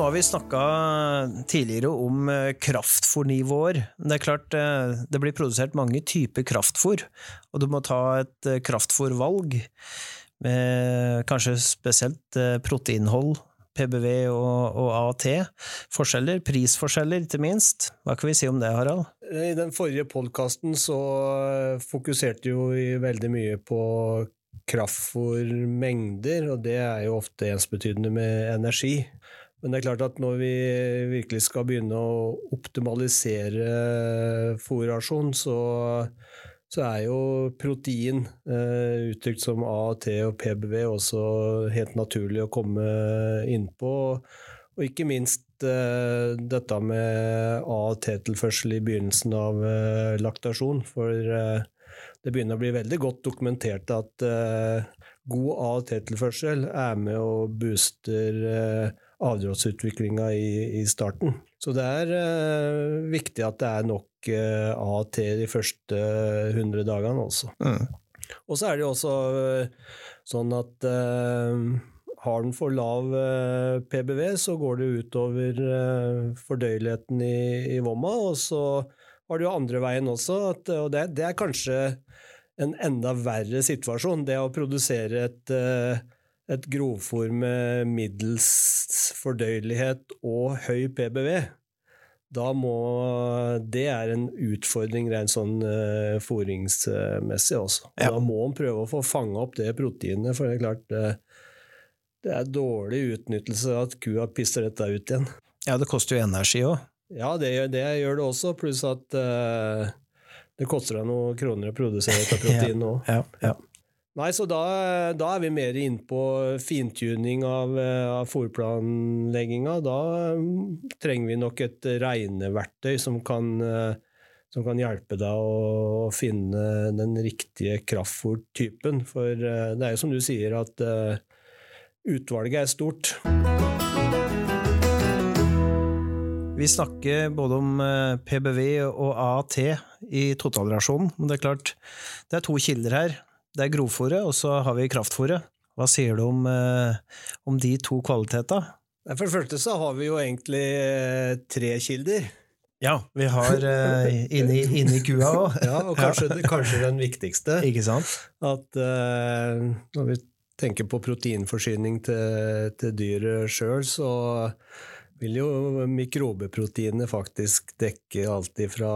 nå har vi snakka tidligere om kraftfornivåer. Det er klart eh, det blir produsert mange typer kraftfôr, og du må ta et eh, kraftfôrvalg med kanskje spesielt proteininnhold, PBV og, og, AT. Forskjeller, prisforskjeller ikke minst. Hva kan vi si om det, Harald? I den forrige podkasten så fokuserte jo vi veldig mye på kraftfôrmengder, og det er jo ofte ensbetydende med energi. Men det er klart at når vi virkelig skal begynne å optimalisere fòrrasjon, så, så, er jo protein, eh, uttrykt som AT og PBV, også helt naturlig å komme innpå. Og ikke minst eh, dette med AT-tilførsel i begynnelsen av eh, laktasjon. For eh, det begynner å bli veldig godt dokumentert at eh, god T-tilførsel er med og booster eh, i, i, starten. Så det er uh, viktig at det er nok uh, AT de første 100 dagene også. Mm. Og så er det jo også uh, sånn at har den for lav PBV, så går det utover fordøyeligheten i, i vomma, og så har du jo andre veien også, at, og det, det, er kanskje en enda verre situasjon. Det å produsere et et grovfòr med middels fordøyelighet og høy PBV, da må Det er en utfordring rent sånn uh, fôringsmessig også. Ja. Da må man prøve å få fanga opp det proteinet, for det er klart uh, det er dårlig utnyttelse at kua pisser dette ut igjen. Ja, det koster jo energi òg. Ja, det, det, gjør det også, pluss at uh, det koster deg noen kroner å produsere dette proteinet òg. ja, ja, ja. Nei, så da, da, er vi mer inne på fintuning av, av fòrplanlegginga. Da mm, trenger vi nok et regneverktøy som kan, som kan hjelpe deg å, finne den riktige kraftfòrtypen. For eh, det er jo som du sier, at utvalget er stort. Vi snakker både om eh, PBV og AAT i totalrasjonen, men det er klart det er to kilder her. Det er grovfòret, og så har vi kraftfòret. Hva sier du om, eh, om de to kvalitetene? For det første så har vi jo egentlig eh, tre kilder. Ja, vi har uh, inni, inni kua òg. ja, og kanskje, kanskje, den viktigste. Ikke sant? At uh, når vi tenker på proteinforsyning til, til dyret sjøl, så vil jo mikrobeproteinet faktisk dekke alt ifra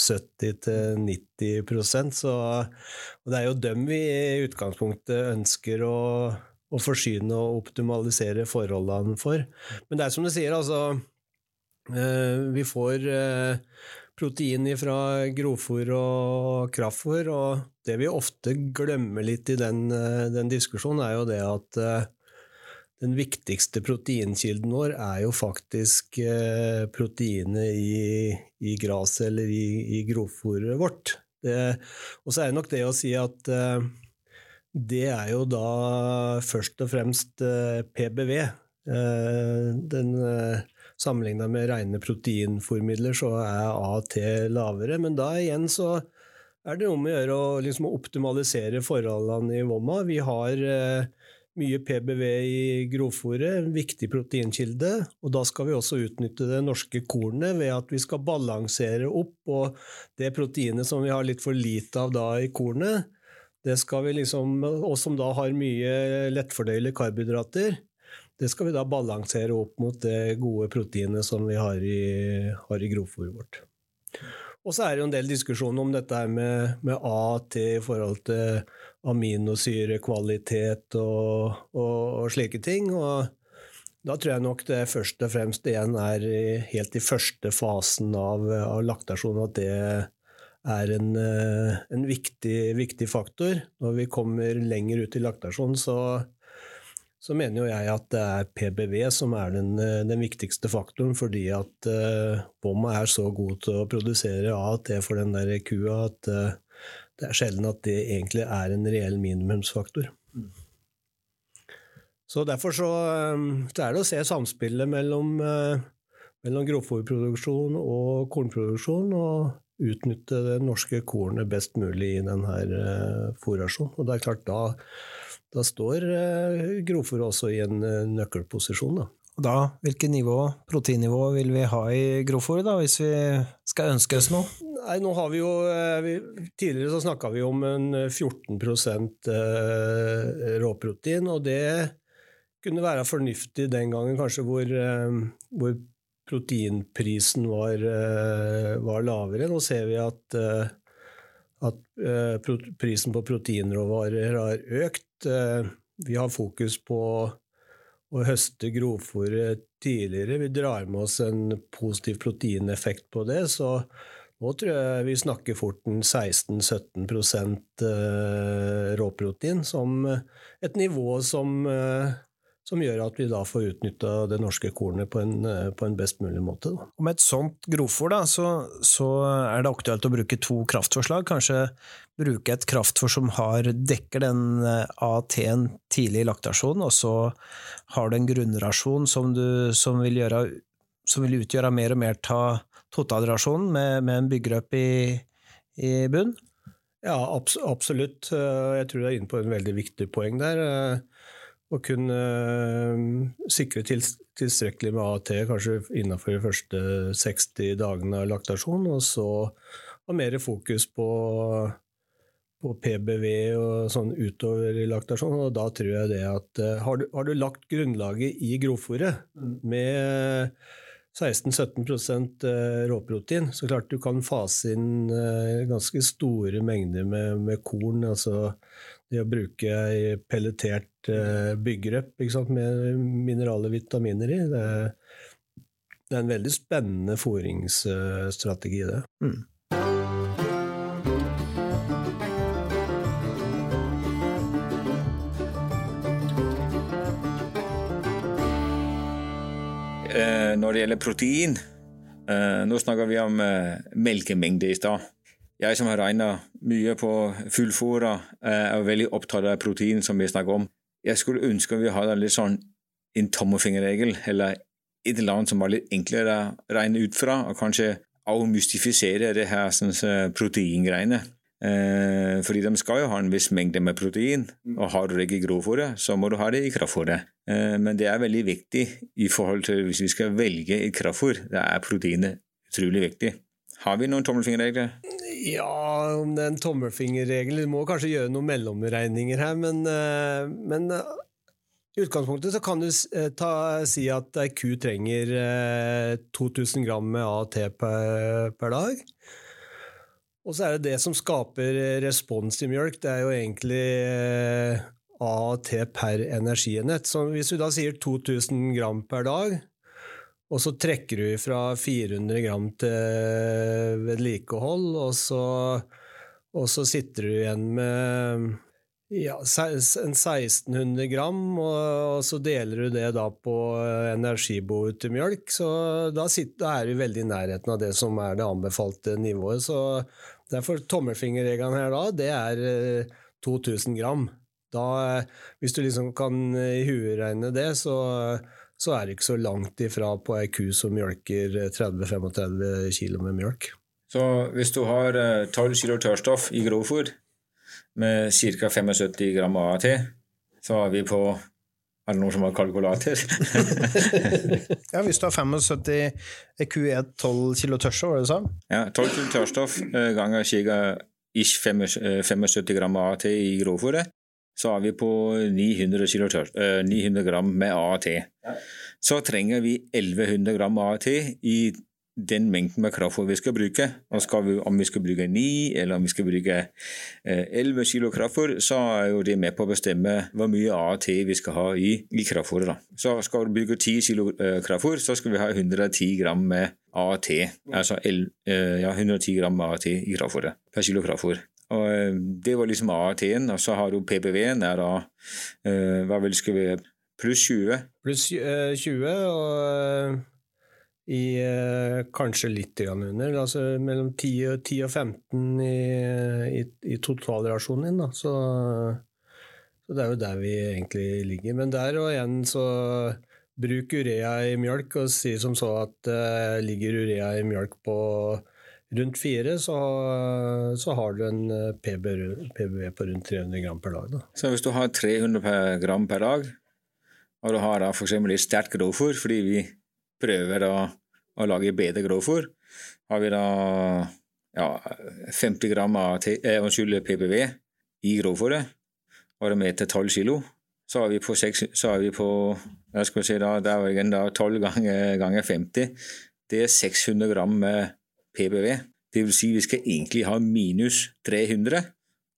70-90% så og Det er jo dem vi i utgangspunktet ønsker å, å forsyne og optimalisere forholdene for. Men det er som du sier, altså eh, Vi får eh, protein fra grovfòr og kraftfòr, og det vi ofte glemmer litt i den, eh, den diskusjonen, er jo det at den viktigste proteinkilden vår er jo faktisk eh, proteinet i, i gresset eller i, i grovfòret vårt. Og så er det nok det å si at eh, det er jo da først og fremst eh, PBV. Den Sammenligna med rene proteinformidler så er AT lavere, men da igjen så er det om å gjøre å liksom optimalisere forholdene i vomma. Vi har mye PBV i grovfòret, en viktig proteinkilde. Og da skal vi også utnytte det norske kornet ved at vi skal balansere opp. Og det proteinet som vi har litt for lite av da i kornet, det skal vi liksom, og som da har mye lettfordøyelige karbohydrater, det skal vi da balansere opp mot det gode proteinet som vi har i, har i grovfòret vårt. Og så er det jo en del diskusjon om dette med, med AT i forhold til aminosyrekvalitet og, og, og, slike ting. Og da tror jeg nok det først og fremst igjen er helt i første fasen av, av laktasjon at det er en, en viktig, viktig, faktor. Når vi kommer lenger ut i laktasjon, så, så mener jo jeg at det er PBV som er den, den viktigste faktoren, fordi at uh, Bomma er så god til å produsere AT for den der kua at uh, det er sjelden at det egentlig er en reell minimumsfaktor. Så Derfor så, um, så er det å se samspillet mellom, uh, mellom grovfòrproduksjon og kornproduksjon, og utnytte det norske kornet best mulig i denne uh, fòrrasjonen. Og det er klart, da, da står uh, grovfòr også i en nøkkelposisjon. da. Da, hvilket nivå, proteinnivå vil vi ha i grovfòret, hvis vi skal ønske oss noe? Nei, nå har vi jo eh, Tidligere så snakka vi om en 14 eh, råprotein, og det kunne være fornuftig den gangen kanskje hvor, eh, hvor proteinprisen var, var, lavere. Nå ser vi at, at prisen på proteinråvarer har økt. Vi har fokus på å høste grovfòret tidligere. Vi drar med oss en positiv proteineffekt på det, så nå tror jeg vi snakker fort en 16-17 eh, råprotein som et nivå som eh, som gjør at vi da får utnytta det norske kornet på en, eh, på en best mulig måte. Da. Med et sånt grovfòr så, så, er det aktuelt å bruke to kraftforslag. Kanskje bruke et kraftfòr som har, dekker den eh, AT-en tidlig i laktasjonen, og så har du en grunnrasjon som, du, som, vil, gjøre, som vil, utgjøre mer og mer av totalrasjonen, med, med en byggrøp i, i bunn? Ja, absolutt. Eh, jeg tror du er inne på en veldig viktig poeng der å kunne sikre sikre tilstrekkelig med AT kanskje innenfor de første 60 dagene av laktasjon, og så ha mer fokus på, på PBV og sånn utover i laktasjon. Og da tror jeg det at eh, har du, har du lagt grunnlaget i grovfòret med 16-17 eh, råprotein, så klart du kan fase inn ganske store mengder med, med korn. altså det å bruke pelletert byggrøp byggrep med mineraler og vitaminer i, det, det, er en veldig spennende fôringsstrategi, det. Mm. Når det gjelder protein, eh, nå snakker vi om melkemengde i stad. Jeg som har regna mye på fullfôra, eh, er veldig opptatt av protein, som vi snakker om. Jeg skulle ønske vi hadde litt sånn en tommefingerregel, eller et eller annet som var litt enklere å regne ut fra, og kanskje avmystifisere det her sånn, proteingreiene. Eh, fordi de skal jo ha en viss mengde med protein, og har du det ikke i grovfòret, så må du ha det i kraftfòret. Eh, men det er veldig viktig i forhold til hvis vi skal velge i kraftfòr. Da er proteinet utrolig viktig. Har vi noen tommelfingerregler? Ja, om det er en tommelfingerregel Du må kanskje gjøre noen mellomregninger her, men, eh, men eh, i utgangspunktet så kan du eh, ta, si at ei ku trenger 2000 gram med AT per, per, dag. Og så er det det som skaper respons i mjølk, det er jo egentlig AT per energienhet. Så hvis du da sier 2000 gram per dag, og så trekker du fra 400 gram til vedlikehold, og så, og så sitter du igjen med ja, en 1600 gram, og, så deler du det da på energibehovet til mjølk. Så da, er du veldig i nærheten av det som er det anbefalte nivået. Så derfor tommelfingerregelen her da, det er 2000 eh, gram. Da, hvis du liksom kan i huet regne det, så så er det ikke så langt ifra på ei ku som mjølker 30-35 kg med mjølk. Så hvis du har 12 kg tørrstoff i grovfôr med ca. 75 gram AAT, så er vi på er det noen som har kalkulator? ja, hvis du har 75 EQ1 12 kilo tørrstoff, var det du sa? Ja, 12 kilo tørrstoff eh, ganger ca. 75 gram AAT i grovfòret, så er vi på 900, kilo, 900 gram med AAT. Ja. Så trenger vi 1100 gram AAT i den mengden med kraftfôr vi skal bruke. Skal vi, om vi skal bruke 9 eller om vi skal bruke 11 kilo kraftfôr, så er jo det med på å bestemme hvor mye AAT vi skal ha i, i kraftfôret. Så skal du bruke 10 kilo kraftfôr, så skal vi ha 110 gram med AAT. Altså ja, 110 gram AAT i kraftfôret per kilo kraftfôr. Og øh, Det var liksom AAT-en, og så har du PPV-en er da uh, hva vel skal vi pluss 20. Pluss 20, og i uh, kanskje litt under, altså mellom 10 og, 10 og 15 i, i, i totalrasjonen din. Da. Så, så, det er jo der vi egentlig ligger. Men der og igjen så bruk urea i mjølk, og si som så at uh, ligger urea i mjølk på rundt fire, så, så, har du en PB, PBV på rundt 300 gram per dag. Da. Så hvis du har 300 gram per dag, og du har da f.eks. litt sterkt grovfôr, fordi vi prøver å, å lage bedre grovfôr, har vi da ja, 50 gram av eh, PPV i grovfôret, og det er med til 12 kilo. Så er vi på, 6, så er vi på jeg skal si da, der var igjen da 12 ganger, ganger 50. Det er 600 gram med PPV. Det vil si vi skal egentlig ha minus 300.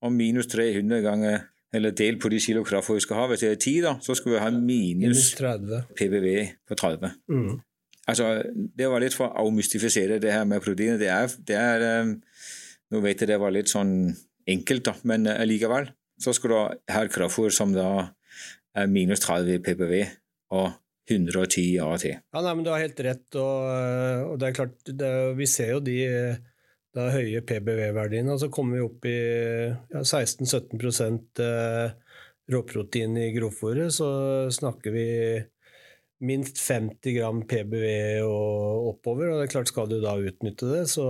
Og minus 300 ganger eller del på de kilo kraftfôr vi skal ha. Hvis det er 10, da, så skal vi ha minus 30. PBV på 30. Mm. Altså, det var litt for å avmystifisere det her med proteiner. Det er, det er um, Nå vet jeg det var litt sånn enkelt, da, men allikevel. Uh, så skal du ha kraftfôr som da er minus 30 PPV og 110 AT. Ja, nei, men Du har helt rett. og, og det er klart, det, Vi ser jo de da høye PBV-verdiene. Og Så kommer vi opp i ja, 16-17 eh, råprotein i grovfòret. Så snakker vi minst 50 gram PBV og oppover. og det er klart Skal du da utnytte det, så,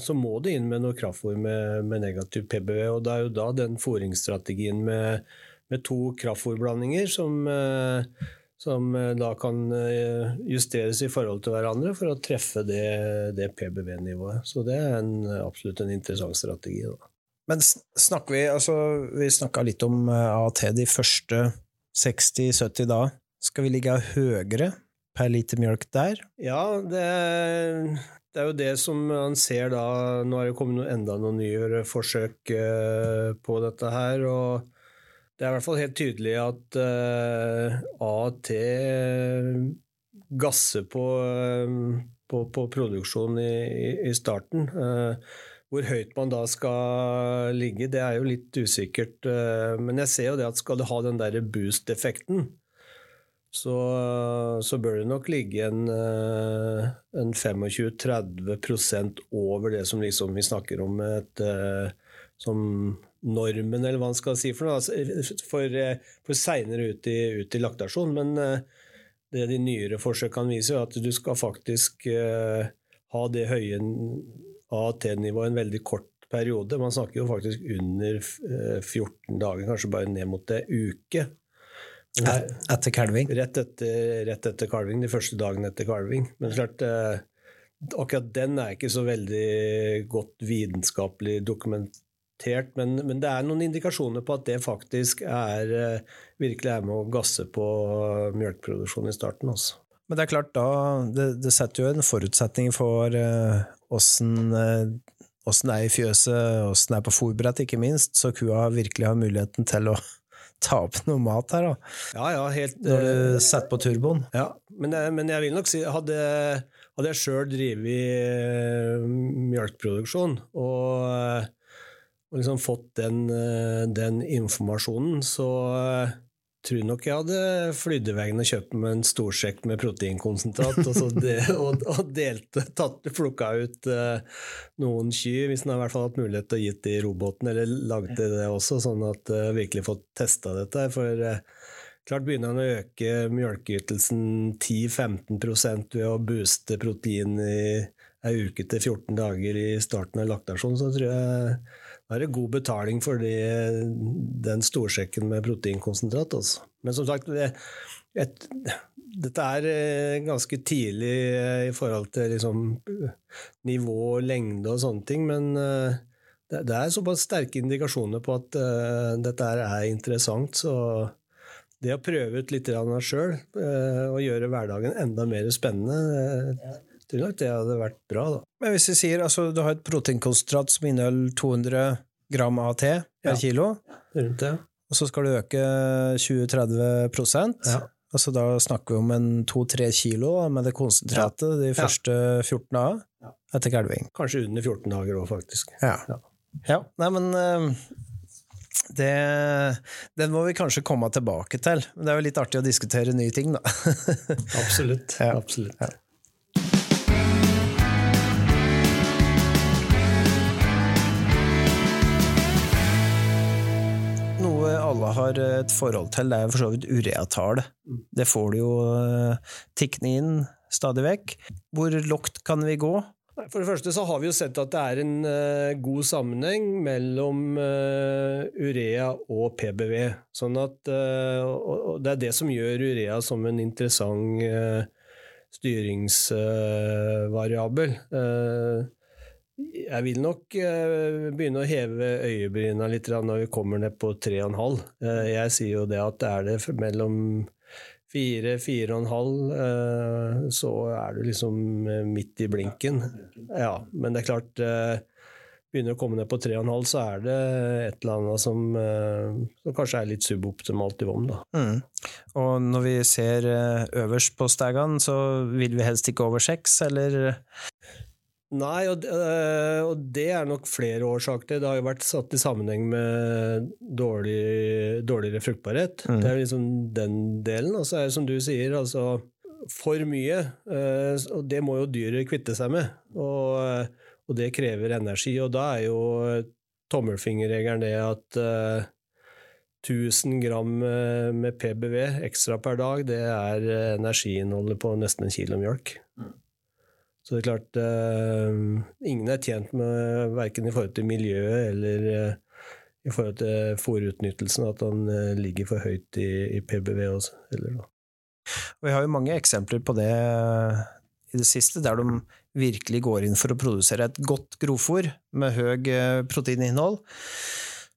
så må du inn med noe kraftfôr med, med, negativ PBV. og Det er jo da den fôringsstrategien med, med to kraftfôrblandinger som eh, som eh, da kan eh, justeres i forhold til hverandre for å treffe det, det PBV-nivået. Så det er en, absolutt en interessant strategi. Da. Men snakker vi altså, Vi snakka litt om AT de første 60-70 da. Skal vi ligge høyere per liter mjølk der? Ja, det, det, er jo det som man ser da Nå er det kommet enda noen nye forsøk på dette her. og det er i hvert fall helt tydelig at uh, AT gasser på, uh, på, på produksjonen i, i starten. Uh, hvor høyt man da skal ligge, det er jo litt usikkert. Men jeg ser jo det at skal du ha den der boost-effekten, så, så, bør det nok ligge en, en 25-30 over det som liksom vi snakker om et, som normen, eller hva man skal si for noe, altså, for, eh, for seinere ut, ut, i laktasjon. Men eh, det de nyere forsøkene vise, er at du skal faktisk ha det høye AAT-nivået en veldig kort periode. Man snakker jo faktisk under 14 dager, kanskje bare ned mot det uke. Her, etter kalving? Rett etter, rett etter kalving, de første dagene etter kalving. Men klart, akkurat den er ikke så veldig godt vitenskapelig dokumentert men, men, det er noen indikasjoner på at det faktisk er, eh, virkelig er med å gasse på mjølkeproduksjon i starten. Også. Altså. Men det er klart, da Det, det setter jo en forutsetning for åssen uh, det er i fjøset, åssen det er på forberedt ikke minst, så kua virkelig har muligheten til å ta opp noe mat her. da. Ja, ja, helt... Når du eh, setter på turboen. Ja, men, men jeg vil nok si Hadde, hadde jeg sjøl drevet mjølkeproduksjon og og liksom fått den, eh, den, informasjonen, så tror nok jeg hadde flydd i veien og kjøpt meg en storsekk med proteinkonsentrat og, de, og, og delte, tatt, plukka ut uh, noen kyr, hvis en har hvert fall hatt mulighet til å gi det i roboten, eller lagd det også, sånn at uh, virkelig fått testa dette. For klart begynner han å øke mjølkeytelsen 10-15 ved å booste protein i ei uke til 14 dager i starten av laktasjon, så tror jeg da er det god betaling for de, den storsekken med proteinkonsentrat. Altså. Men som sagt, det, et, dette er eh, ganske tidlig eh, i forhold til liksom, nivå, lengde og sånne ting, men eh, det, det er såpass sterke indikasjoner på at uh, dette er interessant. Så det å prøve ut litt av sjøl og gjøre hverdagen enda mer spennende tror nok det hadde vært bra, da. Men hvis vi sier altså du har et proteinkonsentrat som inneholder 200 gram AT per ja. kilo, Rundt det. og så skal du øke 20-30 ja. altså Da snakker vi om en 2-3 kilo med det konsentratet ja. de første 14 dager ja. etter kalving. Kanskje under 14 dager òg, faktisk. Ja. ja. Nei, men det, det, må vi kanskje komme tilbake til. Men det er jo litt artig å diskutere nye ting, da. Absolutt. Absolutt. Alle har et forhold til, det er for så vidt ureatall. Mm. Det får du jo uh, tikkende inn stadig vekk. Hvor lågt kan vi gå? For det første så har vi jo sett at det er en uh, god sammenheng mellom uh, urea og PBV. Sånn at, og det er det som gjør urea som en interessant styringsvariabel. Jeg vil nok begynne å heve øyebryna litt når vi kommer ned på 3,5. jeg sier jo det at det er det mellom Fire, fire og en halv, eh, så er du liksom eh, midt i blinken. Ja, men det er klart eh, Begynner å komme ned på tre og en halv, så er det et eller annet som, som kanskje er litt suboptimalt i vom. Da. Mm. Og når vi ser øverst på stagene, så vil vi helst ikke over seks, eller? Nei, og, øh, og, det er nok flere årsaker til. Det har jo vært satt i sammenheng med dårlig, dårligere fruktbarhet. Mm. Det er liksom den delen. Og så er det som du sier, altså for mye. Øh, og det må jo dyret kvitte seg med. Og, og, det krever energi. Og da er jo tommelfingerregelen det at øh, 1000 gram med PBV ekstra per dag, det er energiinnholdet på nesten en kilo mjølk. Så det er klart uh, Ingen er tjent med, verken i forhold til miljøet eller uh, i forhold til fòrutnyttelsen, at han uh, ligger for høyt i, i PBV også. Eller, Vi har jo mange eksempler på det i det siste, der de virkelig går inn for å produsere et godt grovfòr med høy proteininnhold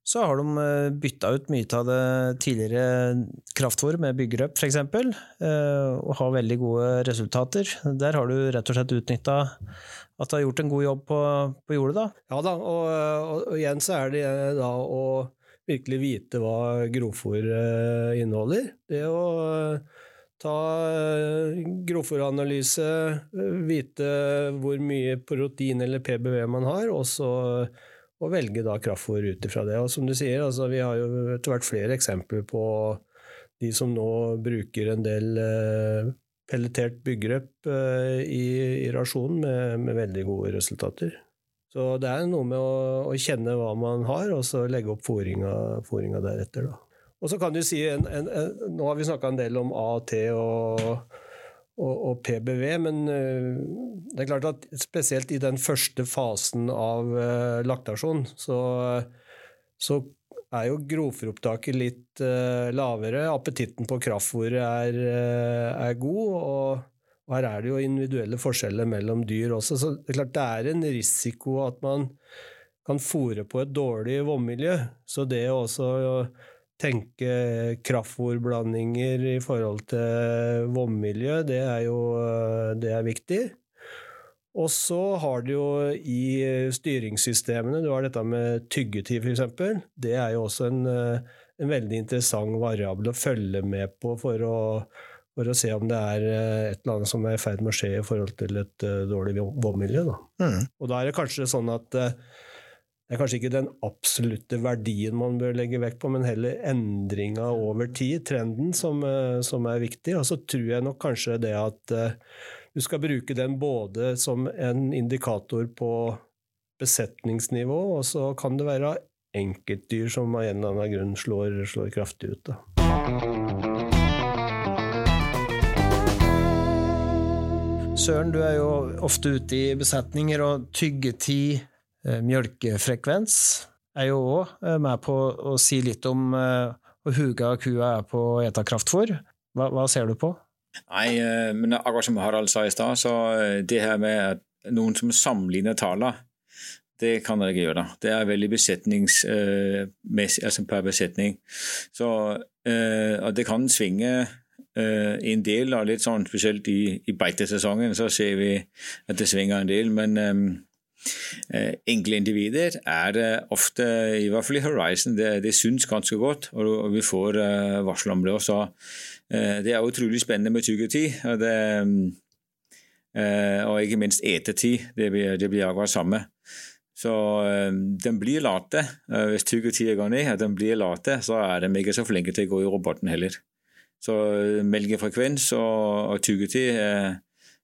så har de eh, bytta ut mye av det tidligere kraftfôr med byggerup, f.eks., eh, og har veldig gode resultater. Der har du rett og slett utnytta at du har gjort en god jobb på, på jordet, da. Ja da, og, og, og, igjen så er det da å virkelig vite hva grovfòr inneholder. Det å ta grovfòranalyse, vite hvor mye protein eller PBV man har, og så og velge da kraftfôr ut ifra det. Og som du sier, altså, vi har jo etter hvert flere eksempler på de som nå bruker en del eh, pelletert byggrep eh, i, i, rasjonen med, med, veldig gode resultater. Så det er noe med å, å kjenne hva man har, og så legge opp fôringa deretter. Da. Og så kan du si, en, en, en, Nå har vi snakka en del om A og og, og PBV, men uh, det er klart at spesielt i den første fasen av uh, laktasjon, så, så, er jo grovfòropptaket litt uh, lavere. Appetitten på kraftfôret er, er, god, og, og, her er det jo individuelle forskjeller mellom dyr også. Så det er klart det er en risiko at man kan fòre på et dårlig vommiljø. Så det å også tenke kraftfòrblandinger i forhold til vannmiljø, det er jo det er viktig. Og så har du jo i styringssystemene, du har dette med tyggetid f.eks. Det er jo også en, en, veldig interessant variabel å følge med på for å, for å, se om det er et eller annet som er i ferd med å skje i forhold til et dårlig vannmiljø. Mm. Og da er det kanskje sånn at det er kanskje ikke den absolutte verdien man bør legge vekt på, men heller endringa over tid, trenden, som, eh, som, er viktig. Og så tror jeg nok kanskje det at uh, du skal bruke den både som en indikator på besetningsnivå, og så kan det være enkeltdyr som av en eller annen grunn slår, slår kraftig ut. Da. Søren, du er jo ofte ute i besetninger, og tyggetid Eh, mjølkefrekvens er jo òg eh, med på å si litt om hvor eh, huga kua er på å ete kraftfôr. Hva, hva, ser du på? Nei, men akkurat som Harald sa i stad, så det her med noen som sammenligner taler, det kan dere ikke gjøre. Det er veldig besetningsmessig, altså per besetning. Så, og det kan svinge en del, og litt sånn spesielt i, i beitesesongen så ser vi at det svinger en del. Men Eh, enkeltindivider er ofte, i hvert fall i Horizon, det, det syns ganske godt, og vi får eh, varsel om det. Også. Eh, det er utrolig spennende med tyggetid. Og, det, og ikke minst etetid. Det blir, det blir akkurat samme. Så den blir late. Hvis tyggetida går ned, og den blir late, så er de ikke så flinke til å gå i roboten heller. Så melkefrekvens og, og tyggetid eh,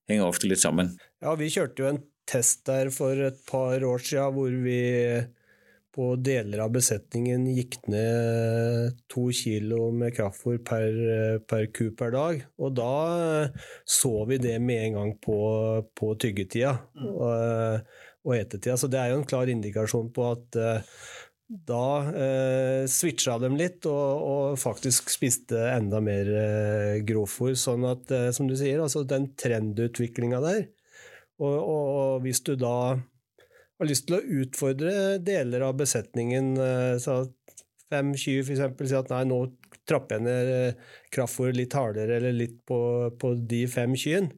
henger ofte litt sammen. Ja, vi kjørte jo en test der for et par år siden hvor vi på deler av besetningen gikk ned to kilo med kraftfôr per, per ku per dag. Og da så vi det med en gang på, på tyggetida og, og etetida. Så det er jo en klar indikasjon på at da eh, switcha de litt og, og, faktisk spiste enda mer eh, grovfôr. Sånn at, eh, som du sier, altså den trendutviklinga der og, og, og, hvis du da har lyst til å utfordre deler av besetningen, eh, så fem kyr f.eks. sier at nei, nå trapper jeg ned eh, kraftfôret litt hardere eller litt på, på de fem kyrne,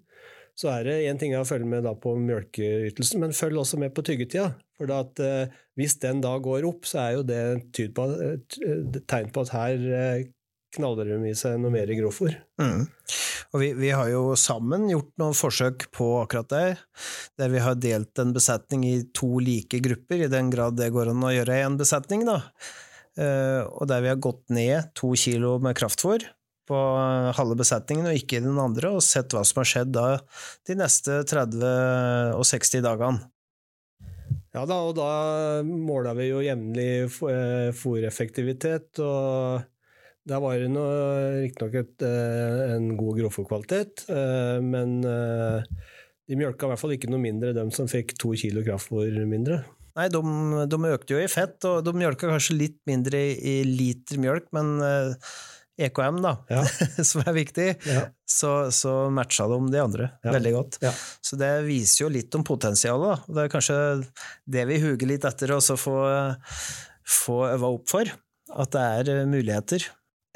så er det én ting å følge med på mjølkeytelsen, men følg også med på tyggetida. For at, eh, hvis den da går opp, så er jo det et tegn på at her eh, knaller de i seg noe mer grovfòr. Mm. Og vi, vi, har jo sammen gjort noen forsøk på akkurat det, der vi har delt en besetning i to like grupper, i den grad det går an å gjøre i en besetning, da. Uh, og der vi har gått ned to kilo med kraftfôr på halve besetningen og ikke i den andre, og sett hva som har skjedd da de neste 30 og 60 dagene. Ja da, og da måla vi jo jevnlig fòreffektivitet, og der var det riktignok eh, en god grovfòrkvalitet, eh, men de mjølka i hvert fall ikke noe mindre, de som fikk to kilo kraftfôr mindre. Nei, de, de, økte jo i fett, og de mjølka kanskje litt mindre i liter mjølk, men EKM, da, ja. som er viktig, ja. så, så, matcha de de andre ja. veldig godt. Så det viser jo litt om potensialet. Da. Det er kanskje det vi huger litt etter å få, få øva opp for. At det er eh, muligheter.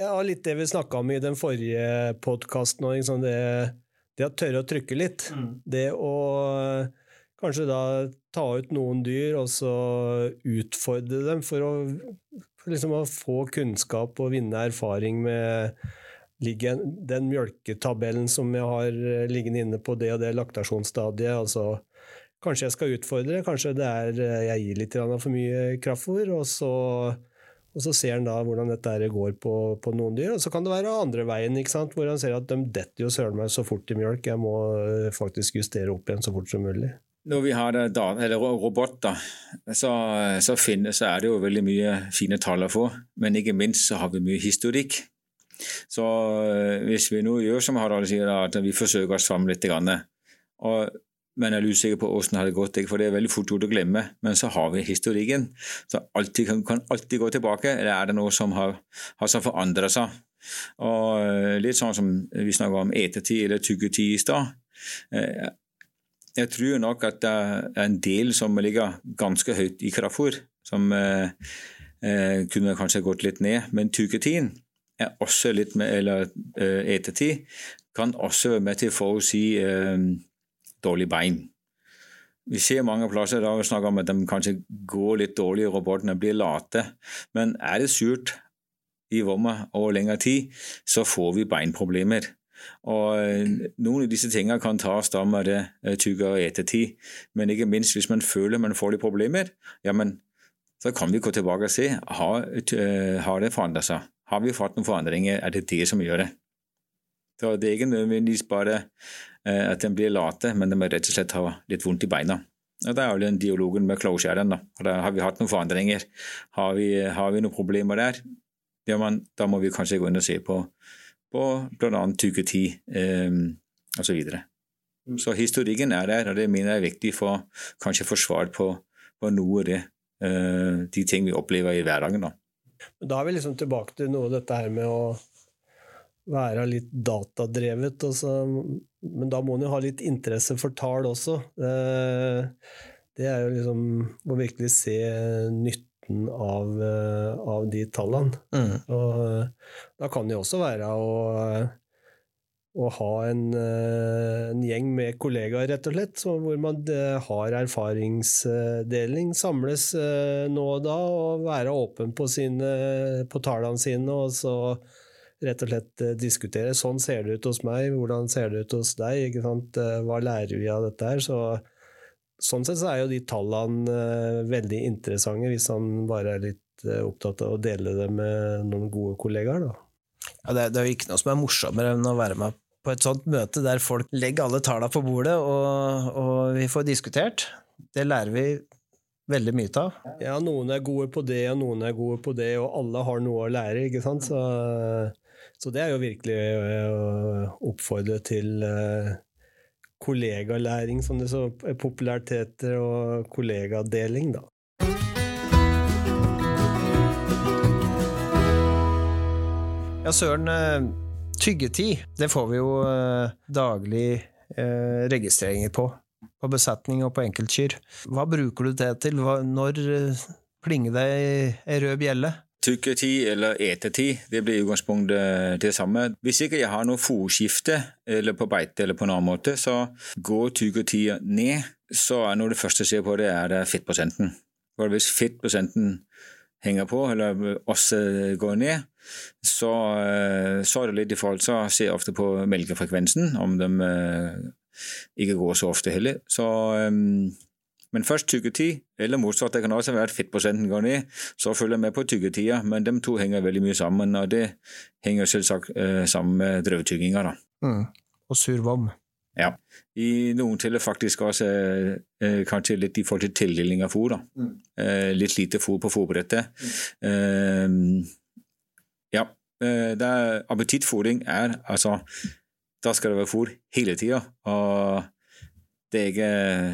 Ja, litt det vi snakka om i den forrige podkasten liksom det, det, å tørre å trykke litt. Mm. Det å kanskje da ta ut noen dyr og så utfordre dem for å liksom å få kunnskap og vinne erfaring med den mjølketabellen som jeg har eh, liggende inne på det og det laktasjonsstadiet. altså Kanskje jeg skal utfordre, kanskje det er eh, jeg gir litt for mye kraftfôr, og så, og så ser han da hvordan dette går på, på, noen dyr. Og så kan det være andre veien, hvor han ser at de detter jo søren meg så fort i mjølk, jeg må eh, faktisk justere opp igjen så fort som mulig. Når vi har det, roboter, så, så, finner, så, er det jo veldig mye fine tall å få. Men ikke minst så har vi mye historikk. Så hvis vi nå gjør som Harald sier, at vi forsøker oss fram litt, og, men jeg er usikker på hvordan det hadde gått, for det er veldig fort gjort å glemme. Men så har vi historikken. Så alltid, kan, alltid gå tilbake. Eller er det noe som har, har forandret seg? Og øh, Litt sånn som vi snakka om etetid eller tyggetid i stad. Øh, jeg tror nok at det er en del som ligger ganske høyt i kraftfôr, som eh, eh, kunne kanskje gått litt ned. Men tyggetiden er også litt med, eller eh, etetid kan også være med til å si eh, dårlig bein. Vi ser mange plasser da vi snakker om at de kanskje går litt dårlig, robotene blir late. Men er det surt i vomma over lengre tid, så får vi beinproblemer. Og øh, Noen av disse tingene kan tas da med det øh, tyggere etetid, men ikke minst hvis man føler man får litt problemer, ja, men så kan vi gå tilbake og se har, øh, har det forandret seg. Har vi fått noen forandringer? Er det det som gjør det? Det er ikke nødvendigvis bare at den blir late, men den må rett og slett ha litt vondt i beina. Og Det er jo den dialogen med closure Da. har vi hatt noen forandringer? Har vi, har vi noen problemer der? Ja, man, da må vi kanskje gå inn og se på på bl.a. tyketi eh, osv. Så, så historikken er der, og det mener jeg er viktig for kanskje få svar på, på, noe av det, eh, de ting vi opplever i hverdagen. Da. da er vi liksom tilbake til noe av dette her med å være litt datadrevet. Også. Men da må en jo ha litt interesse for tall også. Eh, det er jo liksom å virkelig se nytten av, eh, av de tallene. Mm. Og eh, da kan det også være å, å ha en, en, gjeng med kollegaer, rett og slett, hvor man har erfaringsdeling, samles nå og da og være åpen på, sine, på tallene sine. og så rett og slett diskutere. Sånn ser det ut hos meg, hvordan ser det ut hos deg? Ikke sant? Hva lærer vi av dette her? Så Sånn sett så er jo de tallene uh, veldig interessante, hvis han bare er litt opptatt av å dele det med noen gode kollegaer. Da. Ja, det, det, er jo ikke noe som er morsommere enn å være med på et sånt møte der folk legger alle tallene på bordet, og, og, vi får diskutert. Det lærer vi veldig mye av. Ja, noen er gode på det, og noen er gode på det, og alle har noe å lære, ikke sant. Så, så det er jo virkelig å oppfordre til eh, kollegalæring, som det så populært heter, og kollegadeling, da. Ja, søren. eh, Tyggetid, det får vi jo eh, daglig eh, registreringer på. På besetning og på enkeltkyr. Hva bruker du det til? Når eh, plinger det ei rød bjelle? Tyggetid eller etetid, det blir i utgangspunktet det samme. Hvis ikke jeg har noe fòrskifte eller på beite eller på en annen måte, så går tyggetida ned. Så er noe det første jeg ser på, det er det fettprosenten. For hvis fettprosenten henger på, eller også går ned, så, eh, så er det litt i forhold Så ser jeg ofte på melkefrekvensen, om de eh, ikke går så ofte heller. Så, eh, men først tyggetid, eller motsatt. Det kan også være at fettprosenten går ned. Så følger jeg med på tyggetida, men de to henger veldig mye sammen. Og det henger selvsagt sammen med drøvtygginga, da. Mm. Og survom. Ja. I noen tilfeller faktisk også eh, kanskje litt i forhold til tildeling av fôr. Mm. Eh, litt lite fôr på fôrbrettet. Eh, ja. Eh, det appetittfôring er altså Da skal det være fôr hele tida. Og det er, ikke,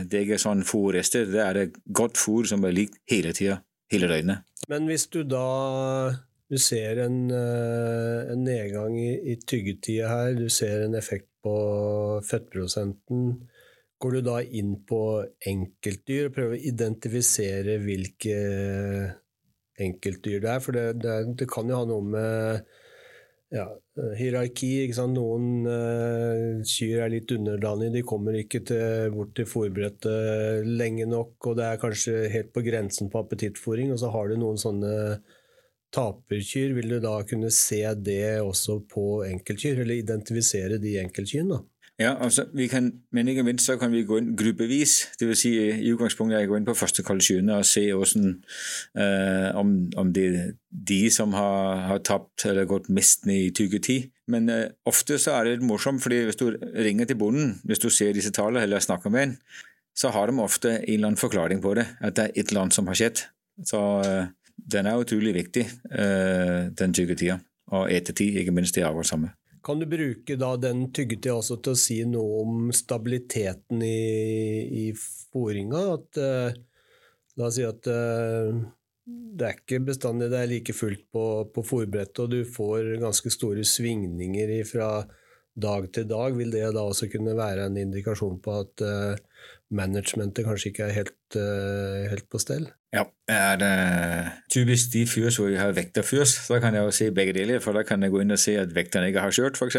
det er ikke sånn fôrrester, det er godt fôr som er likt hele tida. Hele døgnet. Men hvis du da du ser en, eh, en nedgang i, i tyggetida her, du ser en effekt på fettprosenten, går du da inn på enkeltdyr og prøver å identifisere hvilke enkeltdyr det er? For det, det, det kan jo ha noe med ja, hierarki. Ikke sant? Noen uh, kyr er litt underdanige, de kommer ikke til, bort til fòrbrettet lenge nok, og det er kanskje helt på grensen på appetittfòring, og så har du noen sånne taperkyr. Vil du da kunne se det også på enkeltkyr, eller identifisere de enkeltkyrne? Ja, altså vi kan, men ikke minst så kan vi gå inn gruppevis. Det vil si i utgangspunktet jeg går inn på første kaldskyene og se hvordan, eh, om, om det er de som har, har tapt eller gått mest ned i tyggetid. Men eh, ofte så er det litt morsomt, fordi hvis du ringer til bonden, hvis du ser disse tallene eller snakker med en, så har de ofte en eller annen forklaring på det, at det er et eller annet som har skjedd. Så eh, den er utrolig viktig, den den tyggetida. Og ettertid, ikke minst, det er akkurat samme. Kan du bruke den tyggetida også til å si noe om stabiliteten i, i fôringa? At uh, La oss si at uh, det er ikke bestandig det er like fullt på, på fòrbrettet, og du får ganske store svingninger fra dag til dag. Vil det da også kunne være en indikasjon på at uh, managementet kanskje ikke er helt, helt på stell? Ja, er det typisk de fyrs hvor jeg har vekterfyrs, så kan jeg jo se begge deler. For da kan jeg gå inn og se at vekterne ikke har kjørt, f.eks.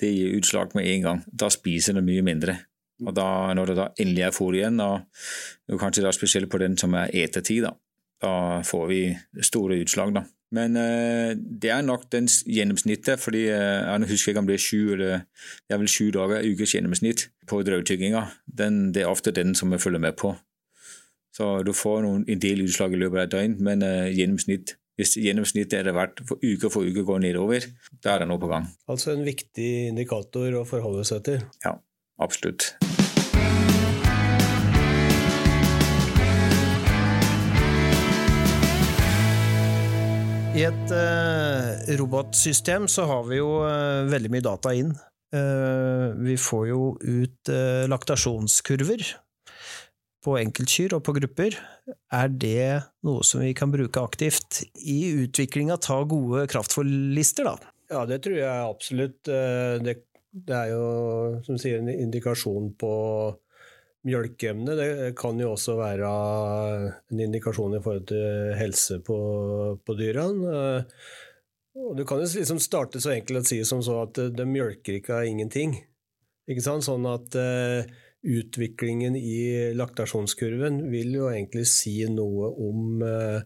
Det gir utslag med en gang. Da spiser de mye mindre. Og da, når det da endelig er fôr igjen, og kanskje da spesielt på den som er etetid, da, da får vi store utslag. da. Men uh, det er nok den gjennomsnittet, fordi uh, jeg husker om det er sju eller det er vel sju dager ukes gjennomsnitt på drøvtygginga. Det er ofte den som jeg følger med på. Så du får noen, en del utslag i løpet av et døgn, men uh, gjennomsnitt, hvis gjennomsnittet er det verdt for uke for uke går nedover, da er det noe på gang. Altså en viktig indikator å forholde seg til? Ja, absolutt. I et uh, robotsystem så har vi jo uh, veldig mye data inn. Uh, vi får jo ut laktasjonskurver på enkeltkyr og på grupper. Er det noe som vi kan bruke aktivt i utviklinga ta gode kraftfòrlister, da? Ja, det tror jeg absolutt. Det, det er jo, som sier, en indikasjon på mjølkeemne. Det kan jo også være en indikasjon i forhold til helse på, på dyrene. Og du kan jo liksom starte så enkelt å si som så at de mjølker ikke av ingenting. Ikke sant? Sånn at uh, utviklingen i laktasjonskurven vil jo egentlig si noe om, uh,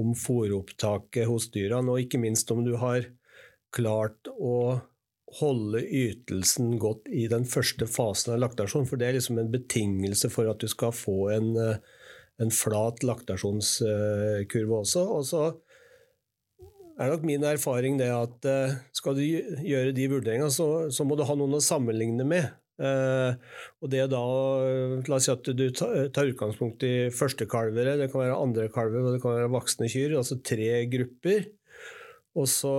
om fôropptaket hos dyrene, og ikke minst om du har klart å holde ytelsen godt i den første fasen av laktasjon. For det er liksom en betingelse for at du skal få en, en flat laktasjonskurve også. Og så er nok min erfaring det at skal du gjøre de vurderingene, så, så må du ha noen å sammenligne med. Eh, og det da, La oss si at du tar utgangspunkt i førstekalvere, det kan være andre kalver og det kan være voksne kyr, altså tre grupper. Og så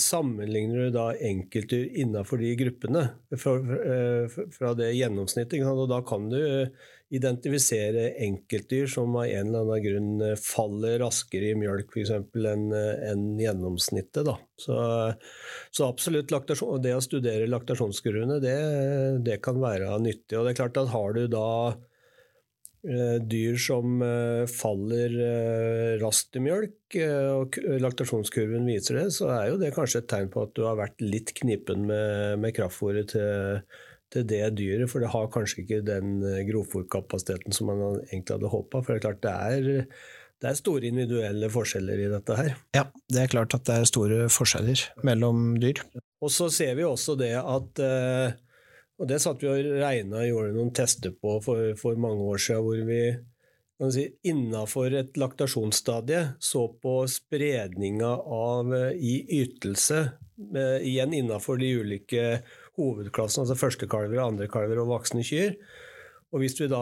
sammenligner du da enkeltdyr innenfor de gruppene fra, fra det gjennomsnittet. Og da kan du identifisere enkeltdyr som av en eller annen grunn faller raskere i mjølk f.eks. enn en gjennomsnittet. Da. Så, så absolutt det å studere laktasjonskurvene, det, det, kan være nyttig. Og det er klart at har du da eh, dyr som eh, faller eh, raskt i mjølk, og laktasjonskurven viser det, så er jo det kanskje et tegn på at du har vært litt knipen med, med kraftfôret til til det dyret, for det har kanskje ikke den eh, grovfòrkapasiteten som man egentlig hadde håpa. For det er klart det er, det er, store individuelle forskjeller i dette her. Ja, det er klart at det er store forskjeller mellom dyr. Og så ser vi også det at eh, Og det satt vi og regna og gjorde noen tester på for, for mange år siden, hvor vi si, innafor et laktasjonsstadie så på spredninga av eh, i ytelse, igjen innafor de ulike hovedklassen, altså førstekalver, andrekalver og voksne kyr. Og hvis vi da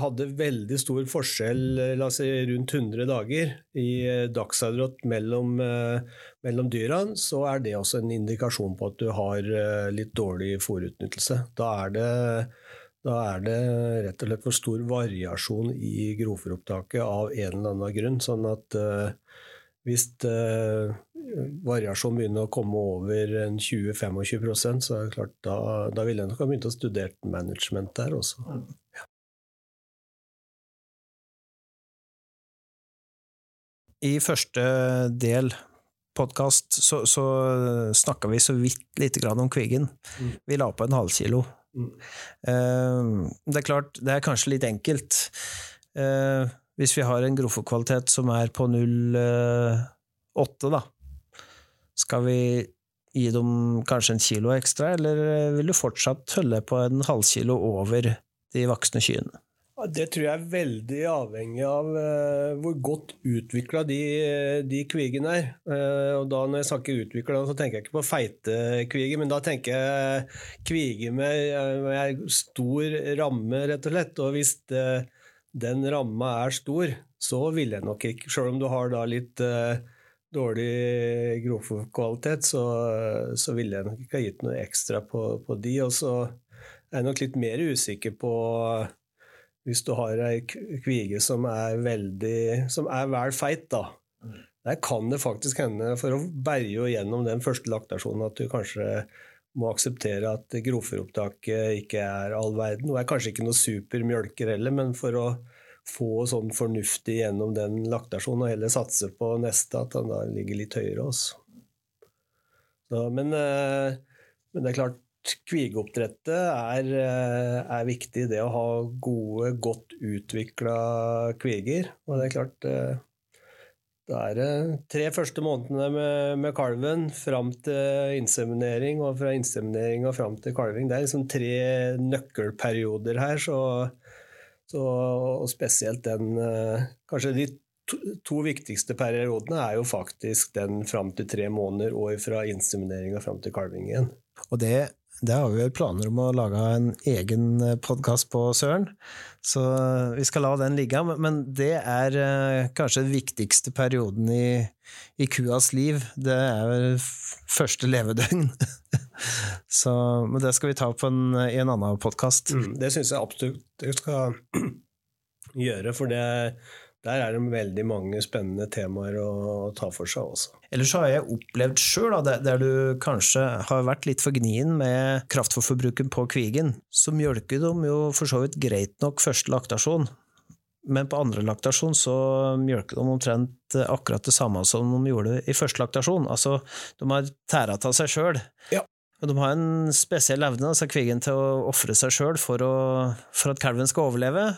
hadde veldig stor forskjell, la oss si rundt 100 dager, i eh, dagsadrott mellom, eh, mellom dyrene, så er det også en indikasjon på at du har eh, litt dårlig fòrutnyttelse. Da da er det rett og slett for stor variasjon i grovfòropptaket av en eller annen grunn. sånn at hvis variasjonen begynner å komme over 20-25 så er det klart, da, da ville jeg nok ha begynt å studere management der også. I første del podkast så, så snakka vi så vidt lite grann om kvigen. Mm. Vi la på en halvkilo. Mm. Uh, det er klart, det er kanskje litt enkelt. Uh, hvis vi har en grofokvalitet som er på 0,8, da, skal vi gi dem kanskje en kilo ekstra, eller vil du fortsatt holde på en halvkilo over de voksne kyrne? Det tror jeg er veldig avhengig av uh, hvor godt utvikla de, de kvigene er. Uh, og da Når jeg snakker utvikla, så tenker jeg ikke på feite kviger, men da tenker jeg kviger med, med stor ramme, rett og slett. Og hvis det, den ramma er stor, så vil jeg nok ikke Selv om du har da litt uh, dårlig grovfòrkvalitet, så, så ville jeg nok ikke ha gitt noe ekstra på, på de. Og så er jeg nok litt mer usikker på hvis du har ei kvige som er veldig som er vel feit, da. Der kan det faktisk hende, for å berge gjennom den første laktasjonen, at du kanskje må akseptere at grovfòropptaket ikke er all verden. Og er kanskje ikke noe super mjølker heller, men for å få sånn fornuftig gjennom den laktasjonen, og heller satse på neste, at han da ligger litt høyere også. Så, men, eh, men, det er klart, kvigeoppdrettet er, eh, er, viktig. Det å ha gode, godt utvikla kviger. Og det er klart Det er tre første månedene med, med kalven fram til inseminering, og fra inseminering og fram til kalving. Det er liksom tre nøkkelperioder her, så, så, og spesielt den eh, Kanskje de to, to, viktigste periodene er jo faktisk den fram til tre måneder og fra inseminering og fram til kalving igjen. Og det det har vi vel planer om å lage en egen eh, podkast på, Søren. Så eh, vi skal la den ligge. Men det er eh, kanskje den viktigste perioden i, i kuas liv. Det er første levedøgn. Så, men det skal vi ta på en, i en annen podkast. Mm, det syns jeg absolutt du skal gjøre, for det der er det veldig mange spennende temaer å ta for seg også. Ellers har jeg opplevd sjøl, der du kanskje har vært litt for gnien med kraftfôrbruken på kvigen, så mjølker de jo for så vidt greit nok første laktasjon. Men på andre laktasjon så mjølker de omtrent akkurat det samme som de gjorde i første laktasjon. Altså, de har tæra av seg sjøl. Ja. Og de har en spesiell evne, altså kvigen, til å ofre seg sjøl for, for, at kalven skal overleve.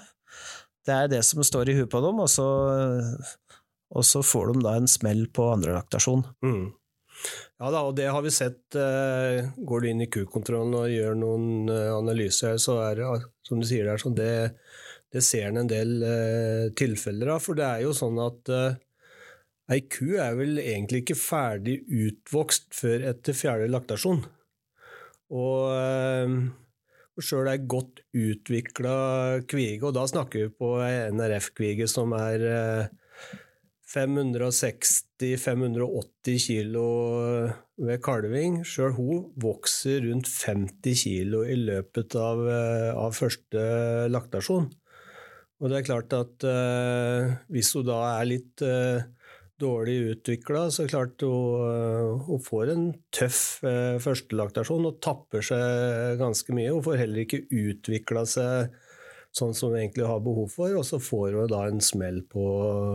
Det er det som står i huet på dem, og så, og så får de da en smell på andre laktasjon. Mm. Ja da, og det har vi sett. Uh, går du inn i kukontrollen og gjør noen uh, analyser, så er det, som du sier der, sånn det, det ser en en del uh, tilfeller av. For det er jo sånn at ei ku er vel egentlig ikke ferdig utvokst før etter fjerde laktasjon. Og sjøl ei godt utvikla kvige, og da snakker vi på ei NRF-kvige som er 560-580 kilo ved kalving. Sjøl hun vokser rundt 50 kilo i løpet av, av første laktasjon. Og det er klart at eh, hvis hun da er litt uh, dårlig utvikla, så klart hun, uh, hun, får en tøff uh, førstelaktasjon og tapper seg ganske mye. Hun får heller ikke utvikla seg sånn som hun egentlig har behov for, og så får hun da en smell på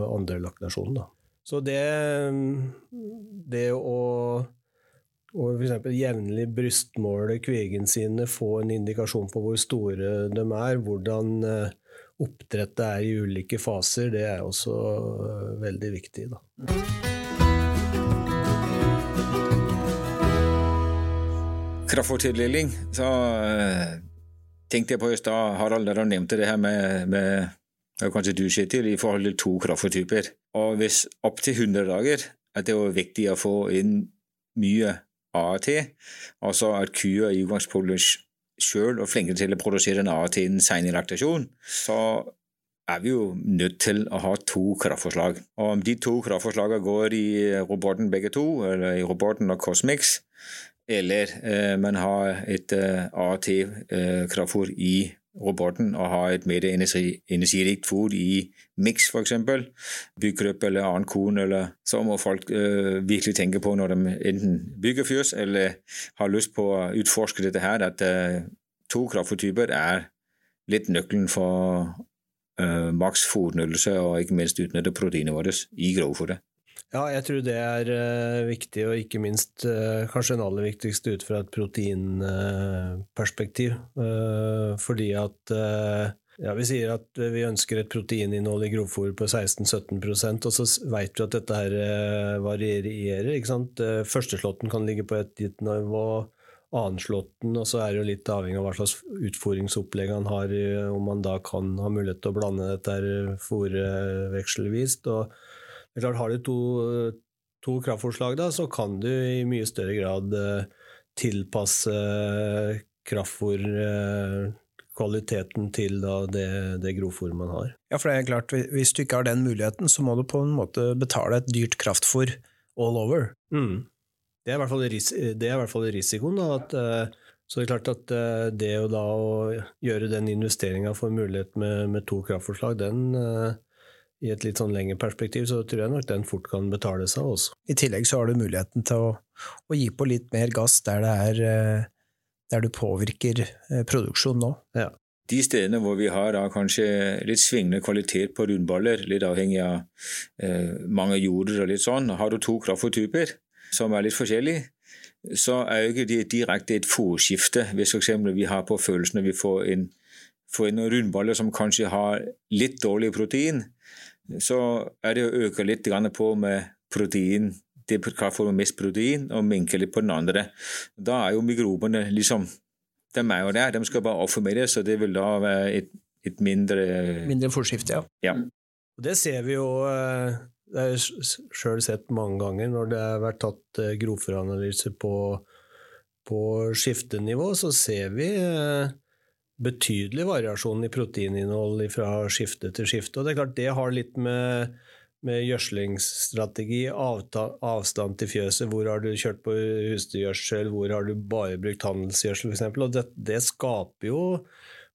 andre laktasjonen. Så det, det å og f.eks. jevnlig brystmåle kvigene sine, få en indikasjon på hvor store de er, hvordan oppdrettet er i ulike faser, det er også øh, veldig viktig. Da. Kraftfôrtildeling, så øh, tenkte jeg på i stad, Harald, der du nevnte det her med, med kanskje du til, i forhold til to kraftfôrtyper. Og hvis opptil 100 dager at det viktig å få inn mye AAT, altså at kua i utgangspunktet sjøl og flinke til å produsere en AT innen sen laktasjon, så er vi jo nødt til å ha to kraftforslag. Og om de to kraftforslagene går i roboten begge to, eller i roboten og Cosmix, eller eh, man har et eh, AT-kraftfôr eh, i roboten og har et mer energirikt fôr i miks, f.eks., byggrøp eller annen korn, eller så må folk øh, virkelig tenke på når de enten bygger fjøs eller har lyst på å utforske dette her, at øh, to kraftfôrtyper er litt nøkkelen for øh, maks fôrnyttelse og ikke minst utnytte proteinet vårt i grovfôret. Ja, jeg tror det er uh, viktig, og ikke minst uh, kanskje den aller viktigste ut fra et proteinperspektiv. Uh, fordi at ja, Vi sier at vi ønsker et proteininnhold i grovfôr på 16-17% og så vet vi at dette her varierer. ikke sant? Førsteslåtten kan ligge på et gitt nivå, annenslåtten, og så er det jo litt avhengig av hva slags utfòringsopplegg han har, om man da kan ha mulighet til å blande dette her fôret vekselvis. og er klart, Har du to, to kraftforslag, da, så kan du i mye større grad uh, tilpasse uh, kraftfôrkvaliteten uh, til da, det, det grovfòret man har. Ja, for det er klart, Hvis du ikke har den muligheten, så må du på en måte betale et dyrt kraftfôr all over. Mm. Det, er i hvert fall, det er i hvert fall risikoen. da, at så det er klart at det å da å gjøre den investeringa for mulighet med, med to kraftforslag, den, i et litt sånn lengre perspektiv, så tror jeg nok den fort kan betale seg også. I tillegg så har du muligheten til å, å gi på litt mer gass der, det er, eh, der du påvirker eh, produksjonen nå. Ja. De stedene hvor vi har da kanskje litt svingende kvalitet på rundballer, litt avhengig av eh, mange jorder og litt sånn, har du to kraftfôrtyper som er litt forskjellige, så er jo ikke det direkte et fòrskifte. Hvis f.eks. vi har på følelsen at vi får en, får en rundballer som kanskje har litt dårlig protein, så er det å øke litt på med protein. hva får med mest protein, og minke litt på den andre. Da er jo mikrobene liksom De er jo der, de skal bare avformeres, med det, så det vil da være et, et mindre Mindre forskifte, ja. ja. Det ser vi jo eh, Det har jeg sjøl sett mange ganger når det har vært tatt grovforanalyse på, på skiftenivå, så ser vi eh, betydelig variasjon i proteininnhold fra skifte til skifte. Og det er klart det har litt med, med gjødslingsstrategi, avstand til fjøset, hvor har du kjørt på husdyrgjødsel, hvor har du bare brukt handelsgjødsel f.eks. Og det, det, skaper jo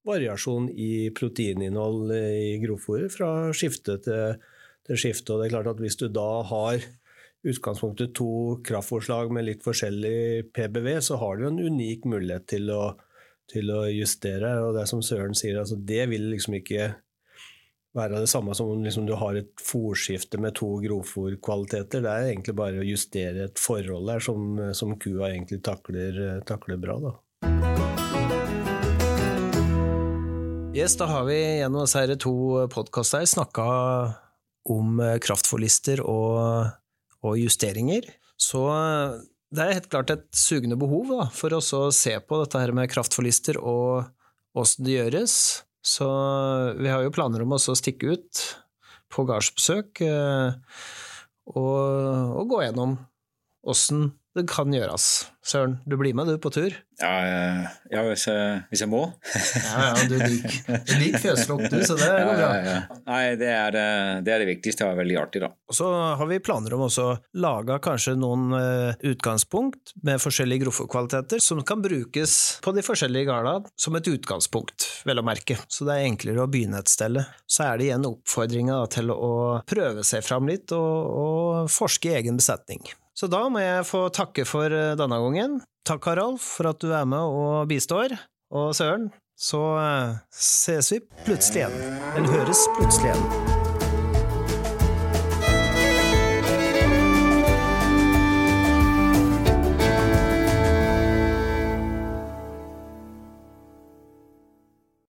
variasjon i proteininnhold i grovfòret fra skifte til, til skifte. Og det er klart at hvis du da har utgangspunktet to kraftforslag med litt forskjellig PBV, så har du en unik mulighet til å til å justere. Og det er som Søren sier, altså det vil liksom ikke være det samme som om liksom du har et fòrskifte med to grovfòrkvaliteter. Det er egentlig bare å justere et forhold der som, som kua egentlig takler, takler bra. da. Yes, da har vi gjennom disse to podkaster snakka om kraftfòrlister og, og justeringer. Så det er helt klart et sugende behov da, for å se på dette her med kraftforlister og åssen det gjøres. Så vi har jo planer om å stikke ut på gardsbesøk eh, og, og, gå gjennom åssen det kan gjøres. Søren, du blir med du på tur? Ja, eh, ja hvis, jeg, hvis, jeg, må. ja, ja, du liker, liker fjøslokk du, så det går bra. Ja, ja, Nei, det er, eh, det er, det viktigste. Det er veldig artig, da. Og så har vi planer om også lage kanskje noen uh, utgangspunkt med forskjellige groffekvaliteter som kan brukes på de forskjellige gardene som et utgangspunkt, vel å merke. Så det er enklere å begynne et sted. Så er det igjen oppfordringa til å prøve seg fram litt og, og forske i egen besetning. Så da må jeg få takke for eh, denne gangen. Takk, Harald, for at du er med og bistår. Og Søren, så eh, ses vi plutselig igjen. Eller høres plutselig igjen.